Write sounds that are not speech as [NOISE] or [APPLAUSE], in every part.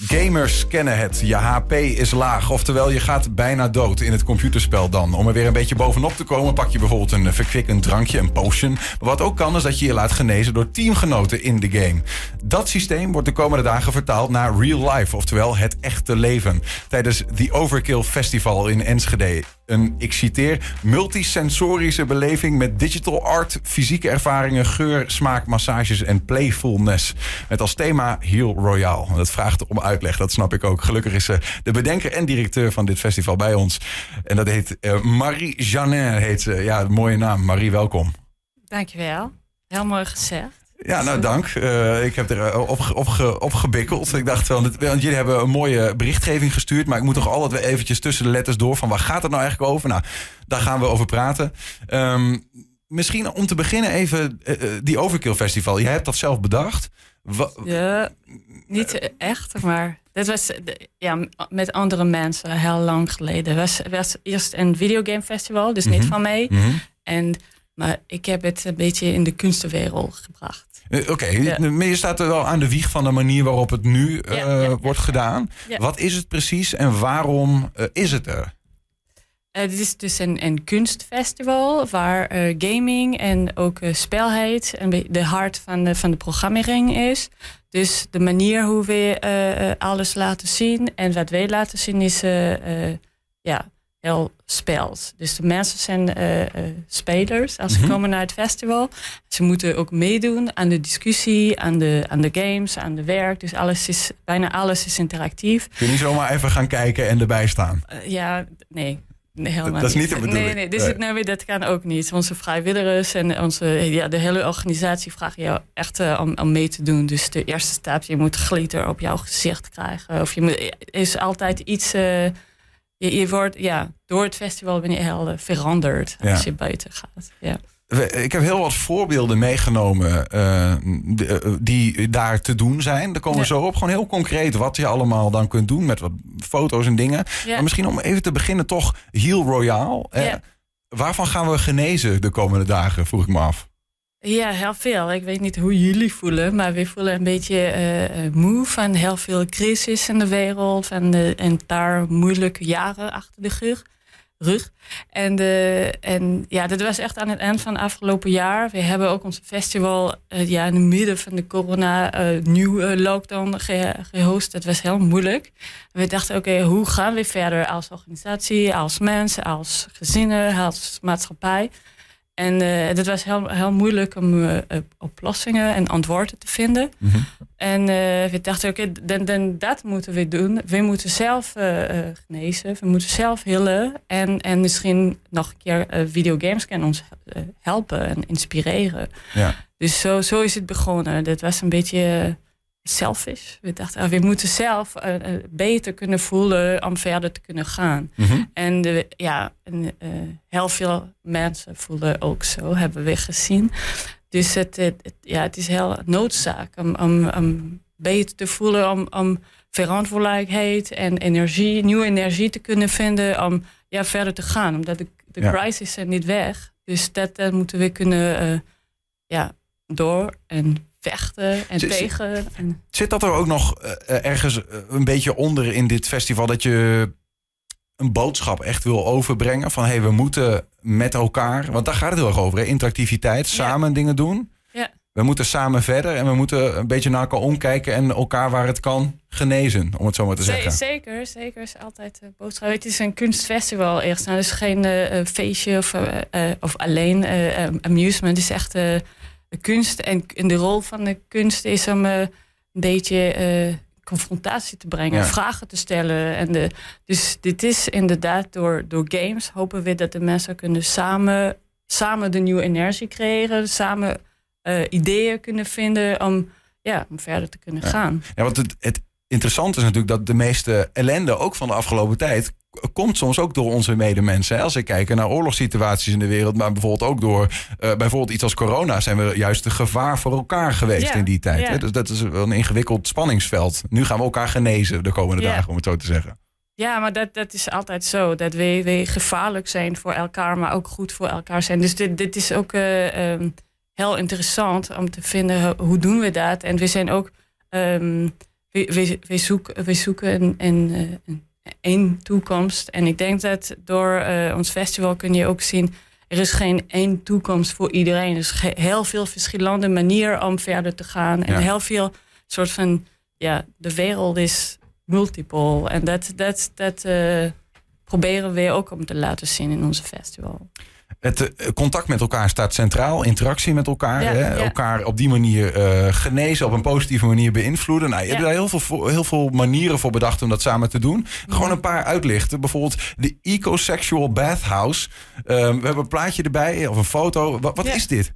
Gamers kennen het. Je HP is laag. Oftewel, je gaat bijna dood in het computerspel dan. Om er weer een beetje bovenop te komen, pak je bijvoorbeeld een verkwikkend drankje, een potion. Maar wat ook kan, is dat je je laat genezen door teamgenoten in de game. Dat systeem wordt de komende dagen vertaald naar real life. Oftewel, het echte leven. Tijdens The Overkill Festival in Enschede. Een, ik citeer, multisensorische beleving met digital art, fysieke ervaringen, geur, smaak, massages en playfulness. Met als thema Heal Royale. Dat vraagt om uitleg, dat snap ik ook. Gelukkig is ze de bedenker en directeur van dit festival bij ons. En dat heet uh, Marie Janin, heet ze. Ja, mooie naam. Marie, welkom. Dankjewel. Heel mooi gezegd. Ja, nou dank. Uh, ik heb er op, op, op gebikkeld. Ik dacht, want, want jullie hebben een mooie berichtgeving gestuurd. Maar ik moet toch altijd weer eventjes tussen de letters door. Van waar gaat het nou eigenlijk over? Nou, daar gaan we over praten. Um, misschien om te beginnen even uh, die Overkill Festival. Je hebt dat zelf bedacht. ja, niet echt, maar dit was ja, met andere mensen heel lang geleden. Het was, was eerst een videogame festival, dus niet mm -hmm. van mij. Mm -hmm. En maar ik heb het een beetje in de kunstenwereld gebracht. Uh, Oké, okay. ja. maar je staat er wel aan de wieg van de manier waarop het nu uh, ja, ja, wordt gedaan. Wat is het precies en waarom uh, is het er? dit is dus een, een kunstfestival waar gaming en ook spelheid de hart van de, van de programmering is. Dus de manier hoe we alles laten zien en wat wij laten zien is ja, heel speels. Dus de mensen zijn uh, uh, spelers als ze mm -hmm. komen naar het festival. Ze moeten ook meedoen aan de discussie, aan de, aan de games, aan de werk. Dus alles is, bijna alles is interactief. Kun je niet zomaar even gaan kijken en erbij staan? Uh, ja, nee. Nee, helemaal dat is niet de bedoeling. Nee, nee, dus nee. Nou, dat kan ook niet. Onze vrijwilligers en onze, ja, de hele organisatie vragen jou echt uh, om, om mee te doen. Dus de eerste stap, je moet glitter op jouw gezicht krijgen. Of je moet, is altijd iets... Uh, je, je, wordt, ja, door het festival ben je heel veranderd als ja. je buiten gaat. Ja. Ik heb heel wat voorbeelden meegenomen uh, die daar te doen zijn. Daar komen we ja. zo op. Gewoon heel concreet wat je allemaal dan kunt doen met wat foto's en dingen. Maar misschien om even te beginnen toch Heal Royale. Eh, waarvan gaan we genezen de komende dagen, vroeg ik me af. Ja, heel veel. Ik weet niet hoe jullie voelen, maar we voelen een beetje uh, moe van heel veel crisis in de wereld en de, een paar moeilijke jaren achter de rug. En, de, en ja, dat was echt aan het eind van het afgelopen jaar. We hebben ook ons festival ja, in het midden van de corona nieuwe lockdown ge, gehost. Dat was heel moeilijk. We dachten, oké, hoe gaan we verder als organisatie, als mensen, als gezinnen, als maatschappij? En uh, het was heel, heel moeilijk om uh, oplossingen en antwoorden te vinden. Mm -hmm. En uh, we dachten, oké, okay, dan, dan dat moeten we doen. We moeten zelf genezen, we moeten zelf hillen. En, en misschien nog een keer videogames kunnen ons helpen en inspireren. Ja. Dus zo, zo is het begonnen. Dat was een beetje selfish. We dachten, oh, we moeten zelf uh, beter kunnen voelen om verder te kunnen gaan. Mm -hmm. En de, ja, en, uh, heel veel mensen voelen ook zo, hebben we gezien. Dus het, het, het ja, het is heel noodzaak om, om, om beter te voelen, om, om verantwoordelijkheid en energie, nieuwe energie te kunnen vinden om ja, verder te gaan. Omdat de, de ja. crisis is niet weg. Dus dat, dat moeten we kunnen uh, ja, door en vechten en zit, tegen. En... Zit dat er ook nog uh, ergens een beetje onder in dit festival dat je een boodschap echt wil overbrengen van hé, hey, we moeten met elkaar, want daar gaat het heel erg over, hè? interactiviteit, samen ja. dingen doen. Ja. We moeten samen verder en we moeten een beetje naar elkaar omkijken en elkaar waar het kan genezen, om het zo maar te zeggen. Zeker, zeker is altijd boodschap. Het is een kunstfestival eerst, nou, dus geen uh, feestje of, uh, of alleen amusement. Het is echt kunst en, en de rol van de kunst is om uh, een beetje uh, confrontatie te brengen, ja. vragen te stellen. En de, dus dit is inderdaad door, door games hopen we dat de mensen kunnen samen, samen de nieuwe energie creëren, samen uh, ideeën kunnen vinden om, ja, om verder te kunnen ja. gaan. Ja, want het, het interessante is natuurlijk dat de meeste ellende, ook van de afgelopen tijd, komt soms ook door onze medemensen. Als we kijken naar oorlogssituaties in de wereld, maar bijvoorbeeld ook door uh, bijvoorbeeld iets als corona, zijn we juist een gevaar voor elkaar geweest in die tijd. Dus dat is wel een ingewikkeld spanningsveld. Nu gaan we elkaar genezen de komende dagen, om het zo te zeggen. Ja, maar dat, dat is altijd zo. Dat we, we gevaarlijk zijn voor elkaar, maar ook goed voor elkaar zijn. Dus dit, dit is ook uh, um, heel interessant om te vinden hoe doen we dat. En we zijn ook. Um, we, zoeken, we zoeken een, een, een, een toekomst. En ik denk dat door uh, ons festival kun je ook zien... er is geen één toekomst voor iedereen. Er is heel veel verschillende manieren om verder te gaan. En heel veel soort van... ja, de wereld is multiple. En dat, dat, dat uh, proberen we ook om te laten zien in onze festival. Het eh, contact met elkaar staat centraal, interactie met elkaar. hè? Elkaar op die manier uh, genezen, op een positieve manier beïnvloeden. Nou, je hebt er heel veel, heel veel manieren voor bedacht om dat samen te doen. Gewoon een paar uitlichten. Bijvoorbeeld de Ecosexual Bathhouse. Uh, we hebben een plaatje erbij of een foto. Wat, wat is dit?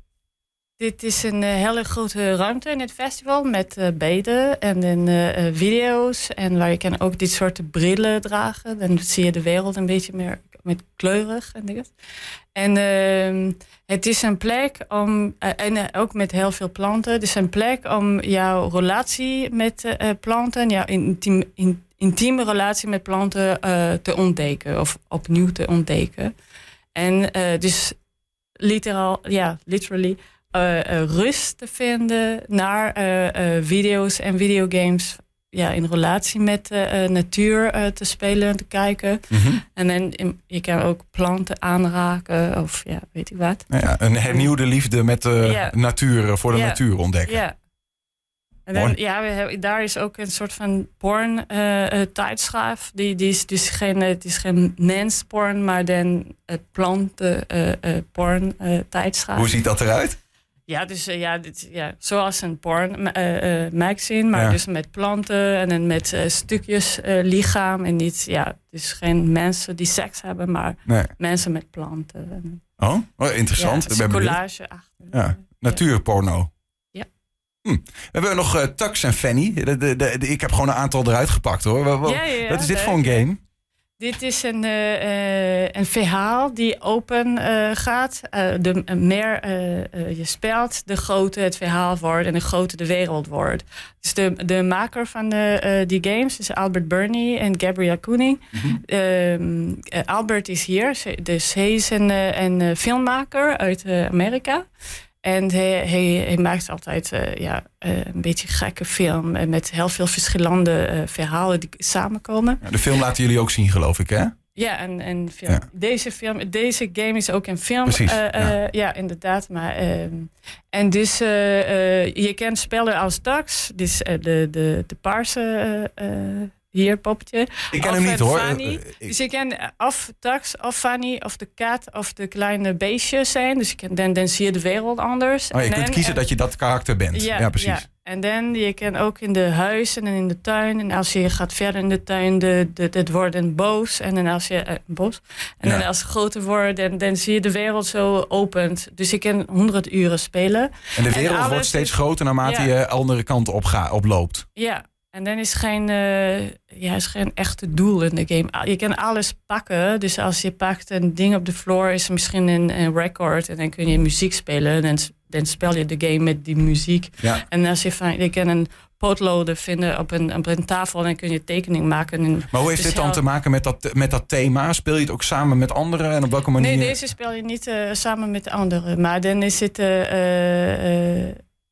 Dit is een uh, hele grote ruimte in het festival met uh, beden en uh, video's. En waar je kan ook dit soort brillen dragen. Dan zie je de wereld een beetje meer met kleurig en dingen. En ehm, het is een plek om, en ook met heel veel planten, het is een plek om jouw relatie met planten, jouw intiem, in, intieme relatie met planten te ontdekken of opnieuw te ontdekken. En dus literaal, ja, literally rust te vinden naar uh, video's en videogames ja, in relatie met natuur te spelen en te kijken. Mm -hmm. En dan je kan ook planten aanraken of ja, weet ik wat. Ja, een hernieuwde liefde met de yeah. natuur, voor de yeah. natuur ontdekken. Ja. En dan, ja, we hebben, daar is ook een soort van porn tijdschrift. Die, die is dus geen, het is geen mensporn, maar dan planten porn tijdschrift. Hoe ziet dat eruit? Ja, dus uh, ja, dit, ja, zoals een porn uh, uh, magazine, maar ja. dus met planten en dan met stukjes lichaam. En niet, ja, dus geen mensen die seks hebben, maar nee. mensen met planten. Oh, oh interessant. Ja, een collage achter. Ja, natuurporno. Ja. Hm. We hebben nog Tux en Fanny. De, de, de, ik heb gewoon een aantal eruit gepakt hoor. Wat, ja, wat is dit voor een game? Dit is een, uh, een verhaal die open uh, gaat. Uh, de meer je speelt, de groter het verhaal wordt en de groter de wereld wordt. Dus de, de maker van de, die games is Albert Burney en Gabrielle Koening. Mm -hmm. Albert is hier, dus hij is een, een filmmaker uit Amerika. En hij, hij, hij, maakt altijd uh, ja, uh, een beetje gekke film. Met heel veel verschillende verhalen die samenkomen. Ja, de film laten jullie ook zien, geloof ik, hè? Ja, en, en film. Ja. Deze, film, deze game is ook een film. Precies, ja. ja. inderdaad. Maar, ehm, en dus je kent spellen als Dax. Dus de, de, de paarse hier poppetje. Ik ken hem niet hoor. Fanny. Dus je kan of Tax of Fanny of de kat of de kleine beestjes zijn. Dus kan, dan, dan zie je de wereld anders. Oh, je kunt kiezen dat je dat karakter bent. Ja, ja precies. Ja. En dan je kan ook in de huizen en in de tuin. En als je gaat verder in de tuin, de, de, het wordt een boos. En dan als je boos. En dan als het groter wordt, dan, dan zie je de wereld zo opent. Dus je kan honderd uren spelen. En de wereld wordt steeds groter naarmate je andere kanten op ga, oploopt. Ja, en dan is geen, uh, ja, is geen echte doel in de game. Je kan alles pakken. Dus als je pakt een ding op de floor, is er misschien een, een record. En dan kun je muziek spelen. En dan speel je de game met die muziek. Ja. En als je, van, je kan een potloden vinden op een, op een tafel. En dan kun je tekening maken. En maar hoe heeft dit dan te maken met dat, met dat thema? Speel je het ook samen met anderen? En op welke manier? Nee, deze speel je niet uh, samen met anderen. Maar dan is het uh,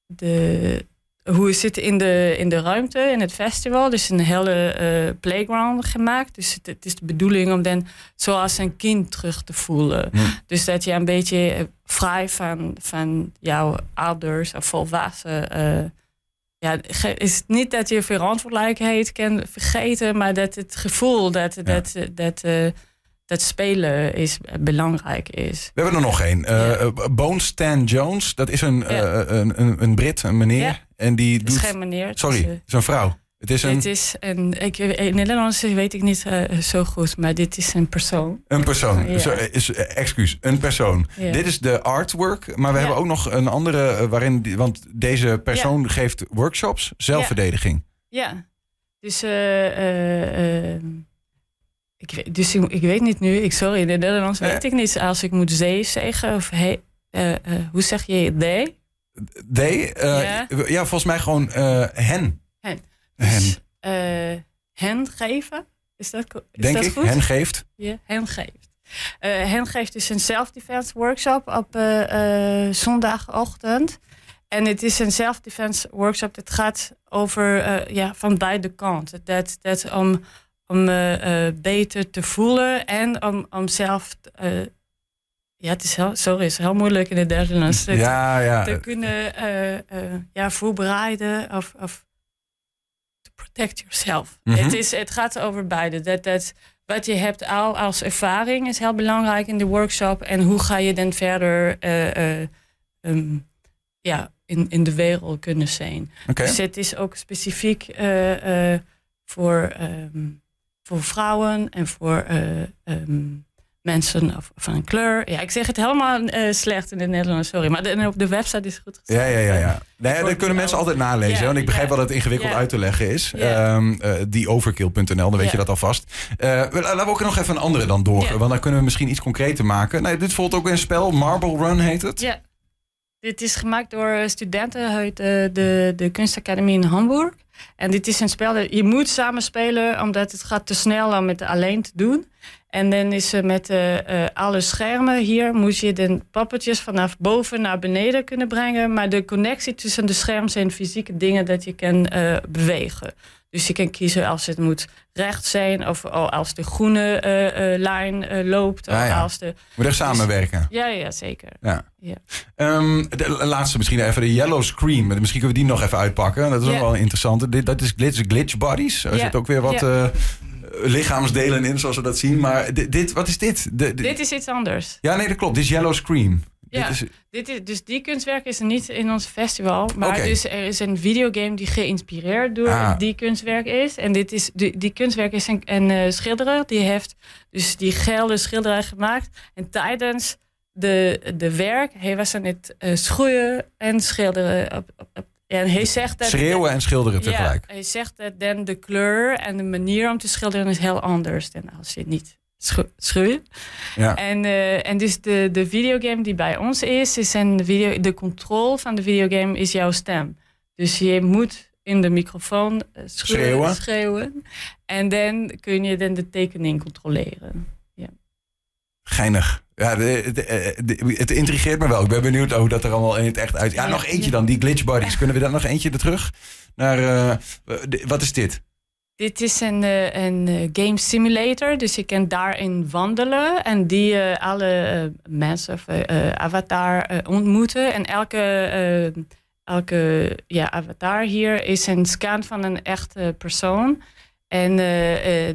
de hoe we zitten in de, in de ruimte, in het festival. Dus een hele uh, playground gemaakt. Dus het, het, is de bedoeling om dan zoals een kind terug te voelen. Dus dat je een beetje vrij van, van jouw ouders of volwassen... Uh, ja, is niet dat je verantwoordelijkheid kan vergeten, maar dat het gevoel dat, ja. dat, dat, uh, dat spelen is, belangrijk is. We hebben er nog één. Uh, Bone Stan Jones, dat is een, ja. een, een, een, Brit, een meneer. En die het is doet... geen meneer. Sorry, is een vrouw. Het is een... Het is een ik, in Nederlands weet ik niet uh, zo goed, maar dit is een persoon. Een persoon. Ja. Zo, is, excuus, een persoon. Ja. Dit is de artwork, maar we ja. hebben ook nog een andere waarin, die, want deze persoon geeft workshops, zelfverdediging. Ja, dus uh, ik, weet, dus ik, ik, weet niet nu, ik, sorry, in het Nederlands weet ik niet. Als ik moet zee zeggen, of hey, hoe zeg je they? They? Ja. ja. volgens mij gewoon hen. Hen. Dus, hen. hen geven? Is dat, is Denk dat ik, goed? hen geeft. Ja, hen geeft. Uh, hen geeft dus een self-defense workshop op uh, uh, zondagochtend. en het is een self-defense workshop. Het gaat over ja, van beide kanten. Dat, dat om, om beter te voelen en om, om zelf. Ja, het is heel, sorry, het is heel moeilijk in het Nederlands. [LAUGHS] Ja, ja. Te kunnen ja, voorbereiden of, of to protect yourself. Mhm. het, is, het gaat over beide. Dat, dat, wat je hebt al als ervaring is heel belangrijk in de workshop. En hoe ga je dan verder um, ja, in, in de wereld kunnen zijn. Dus het is ook specifiek eh, eh, voor, ehm, voor vrouwen en voor eh, ehm, mensen of, van kleur. Ja, ik zeg het helemaal eh, slecht in het Nederlands, sorry. Maar de, op de website is het goed gezegd. Ja, ja, ja. ja. Nee, dat kunnen mensen altijd nalezen. Ja, want ik begrijp ja. wel dat het ingewikkeld Ja. uit te leggen is. Ja. Ehm eh, dieoverkill.nl, dan weet je dat alvast. We- laten we ook nog even een andere dan door. Want dan kunnen we misschien iets concreter maken. Nee, dit volgt ook een spel. Marble Run heet het. Ja. Dit is gemaakt door studenten uit de, de kunstacademie in Hamburg. En dit is een spel dat je moet samen spelen, omdat het gaat te snel om het alleen te doen. En dan is er met eh, alle schermen hier, moet je de poppetjes vanaf boven naar beneden kunnen brengen. Maar de connectie tussen de schermen zijn fysieke dingen dat je kan eh, bewegen. Dus je kan kiezen als het moet recht zijn, of oh, als de groene eh, lijn eh, loopt, of ja. als de... Moet echt samenwerken. Ja, ja, zeker. Ja. Ja. Ehm, de laatste misschien even de Yellow Scream. Misschien kunnen we die nog even uitpakken. Dat is ook wel interessant. Dit, dat is glitch, glitch bodies. Er zit ook weer wat lichaamsdelen in, zoals we dat zien. Maar dit, dit wat is dit? De, de- Dit is iets anders. Ja, nee, dat klopt. Dit is Yellow Scream. Ja. Dit is, Dit is, dus die kunstwerk is er niet in ons festival. Maar dus er is een videogame die geïnspireerd door Ah. die kunstwerk is. En dit is, die, die kunstwerk is een, een eh, schilderer. Die heeft dus die gele schilderij gemaakt. En tijdens de, de werk, hij was aan het eh, schoeien en schilderen. Op, op, op- en hij zegt dat... schreeuwen en schilderen tegelijk. Ja, hij zegt dat dan de kleur en de manier om te schilderen is heel anders dan als je niet schuurt. Ja. En, eh, en dus de, de videogame die bij ons is, is een video, de controle van de videogame is jouw stem. Dus je moet in de microfoon eh, schreeuwen. Schreeuwen. schreeuwen. En dan kun je dan de tekening controleren. Geinig. Ja, de, de- de- het intrigeert me wel. Ik ben benieuwd hoe dat er allemaal in het echt uit. Ja, Ja. nog eentje dan. Die glitch bodies. Kunnen we daar nog eentje er terug? Naar, eh, de- wat is dit? Dit is een, eh, een eh, game simulator, dus je kan daarin wandelen en die eh, alle mensen of avatar ontmoeten. En elke, elke ja, avatar hier is een scan van een echte persoon. En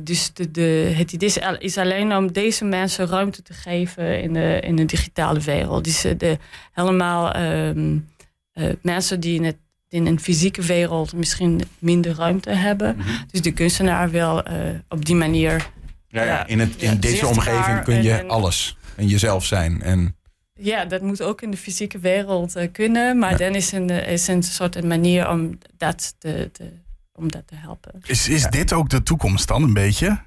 dus de, de, het is, al- is alleen om deze mensen ruimte te geven in de, in de digitale wereld. Dus de, helemaal ehm, eh, mensen die in, het, in een fysieke wereld misschien minder ruimte hebben. Dus de kunstenaar wil eh, op die manier. Ja, Ja. in, het, in Ja, deze omgeving kun je en- en- alles. En jezelf zijn. En Ja, dat moet ook in de fysieke wereld eh, kunnen. Maar Ja. dan is een, eh, is een soort een manier om dat te, te, om dat te helpen. Is, is dit ook de toekomst dan een beetje?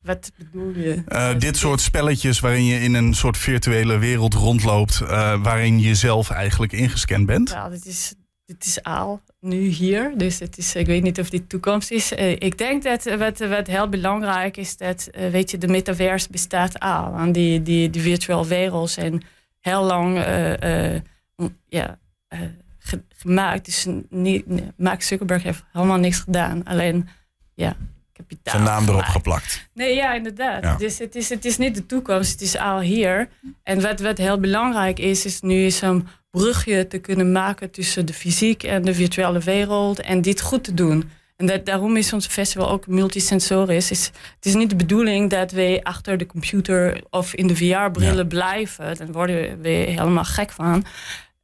Wat bedoel je? Eh, dit soort spelletjes waarin je in een soort virtuele wereld rondloopt, eh, waarin je zelf eigenlijk ingescand bent. Ja, dit is, dit is al nu hier. Dus het is, ik weet niet of dit toekomst is. Eh, ik denk dat wat, wat heel belangrijk is, dat eh, weet je, de metaverse bestaat al. En die, die, die virtuele wereld zijn heel lang eh, ja, ge- gemaakt. Dus niet, Mark Zuckerberg heeft helemaal niks gedaan. Alleen ja, kapitaal. zijn naam erop geplakt. Nee, ja, inderdaad. Ja. Dus het is, het is niet de toekomst, het is al hier. En wat, wat heel belangrijk is, is nu is brugje te kunnen maken tussen de fysiek en de virtuele wereld en dit goed te doen. En dat, daarom is ons festival ook multisensorisch. Is, het is niet de bedoeling dat we achter de computer of in de VR-brillen Ja. blijven. Dan worden we helemaal gek van.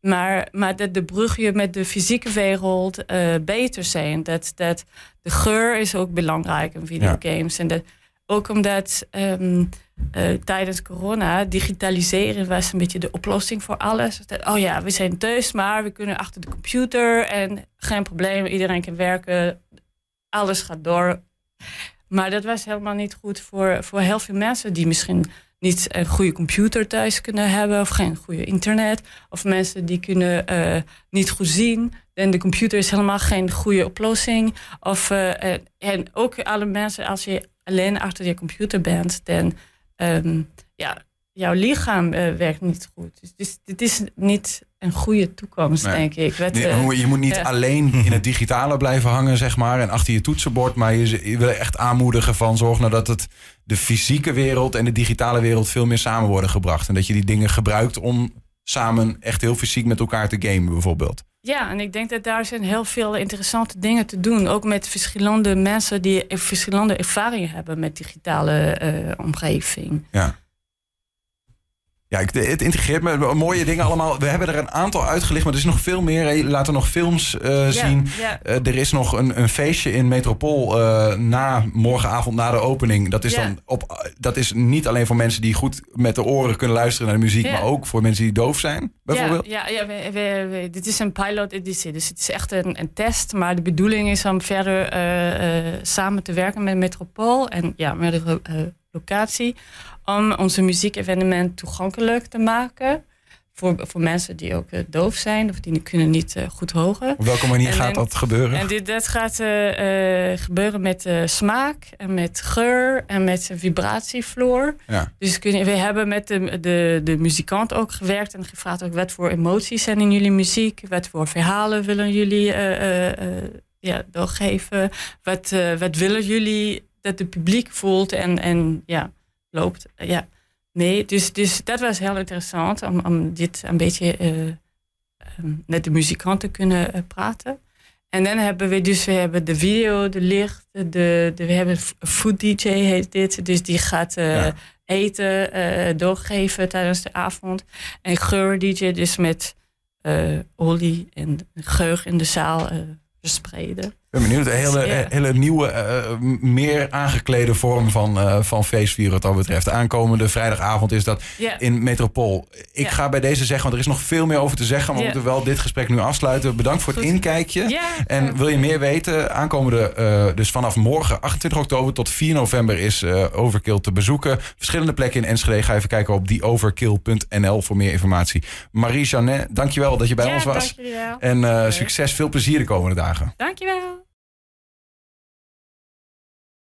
Maar, maar dat de brugje met de fysieke wereld eh, beter zijn. Dat, dat de geur is ook belangrijk in videogames. En dat, ook omdat ehm, eh, tijdens corona digitaliseren was een beetje de oplossing voor alles. Oh ja, we zijn thuis, maar we kunnen achter de computer en geen probleem, iedereen kan werken, alles gaat door. Maar dat was helemaal niet goed voor, voor heel veel mensen die misschien niet een goede computer thuis kunnen hebben of geen goede internet. Of mensen die kunnen eh, niet goed zien. En de computer is helemaal geen goede oplossing. Of, eh, en, en ook alle mensen, als je alleen achter je computer bent, dan ehm, ja, jouw lichaam eh, werkt niet goed. Dus, dus dit is niet een goede toekomst, Nee. denk ik. Nee, eh, je moet niet alleen in het digitale blijven hangen, zeg maar, en achter je toetsenbord. Maar je, je wil echt aanmoedigen van zorg nou dat het de fysieke wereld en de digitale wereld veel meer samen worden gebracht. En dat je die dingen gebruikt om samen echt heel fysiek met elkaar te gamen, bijvoorbeeld. Ja, en ik denk dat daar zijn heel veel interessante dingen te doen. Ook met verschillende mensen die verschillende ervaringen hebben met digitale eh, omgeving. Ja. Ja, het integreert me. Mooie dingen allemaal. We hebben er een aantal uitgelicht, maar er is nog veel meer. Laten we nog films eh, zien. Eh, er is nog een, een feestje in Metropool eh, na morgenavond na de opening. Dat is, dan op, dat is niet alleen voor mensen die goed met de oren kunnen luisteren naar de muziek, maar ook voor mensen die doof zijn, bijvoorbeeld. Ja, ja, ja we, we- we- dit is een pilot editie, dus het is echt een, een test. Maar de bedoeling is om verder samen te werken met Metropool en ja, met de locatie. Om onze muziekevenement toegankelijk te maken. Voor, voor mensen die ook eh, doof zijn of die kunnen niet eh, goed horen. Op welke manier En gaat dat gebeuren? En dit, dat gaat eh, gebeuren met smaak en met geur en met een vibratievloer. ja. Dus kun je, we hebben met de, de, de muzikant ook gewerkt en gevraagd ook wat voor emoties zijn in jullie muziek, wat voor verhalen willen jullie ja, doorgeven, wat, wat willen jullie dat het publiek voelt en, en ja, loopt. eh, ja. Nee, dus, dus dat was heel interessant om, om dit een beetje eh, ehm, met de muzikant te kunnen eh, praten. En dan hebben we dus we hebben de video, de licht, de, de, we hebben een food DJ heet dit. Dus die gaat Ja. eten eh, doorgeven tijdens de avond. En geur DJ dus met eh, olie en geur in de zaal verspreiden. Ik ben benieuwd. Een hele, Ja. hele nieuwe, eh, m- meer aangeklede vorm van, eh van feestvieren wat dat betreft. Aankomende vrijdagavond is dat in Metropool. Ik ga bij deze zeggen, want er is nog veel meer over te zeggen. Maar we moeten wel dit gesprek nu afsluiten. Bedankt voor het Goed. inkijkje. En wil je meer weten? Aankomende, eh, dus vanaf morgen 28 oktober tot 4 november is eh, Overkill te bezoeken. Verschillende plekken in Enschede. Ga even kijken op dieoverkill.nl voor meer informatie. Marie Janet, dankjewel dat je bij ja, ons was. Dankjewel. En eh, succes, veel plezier de komende dagen. Dankjewel.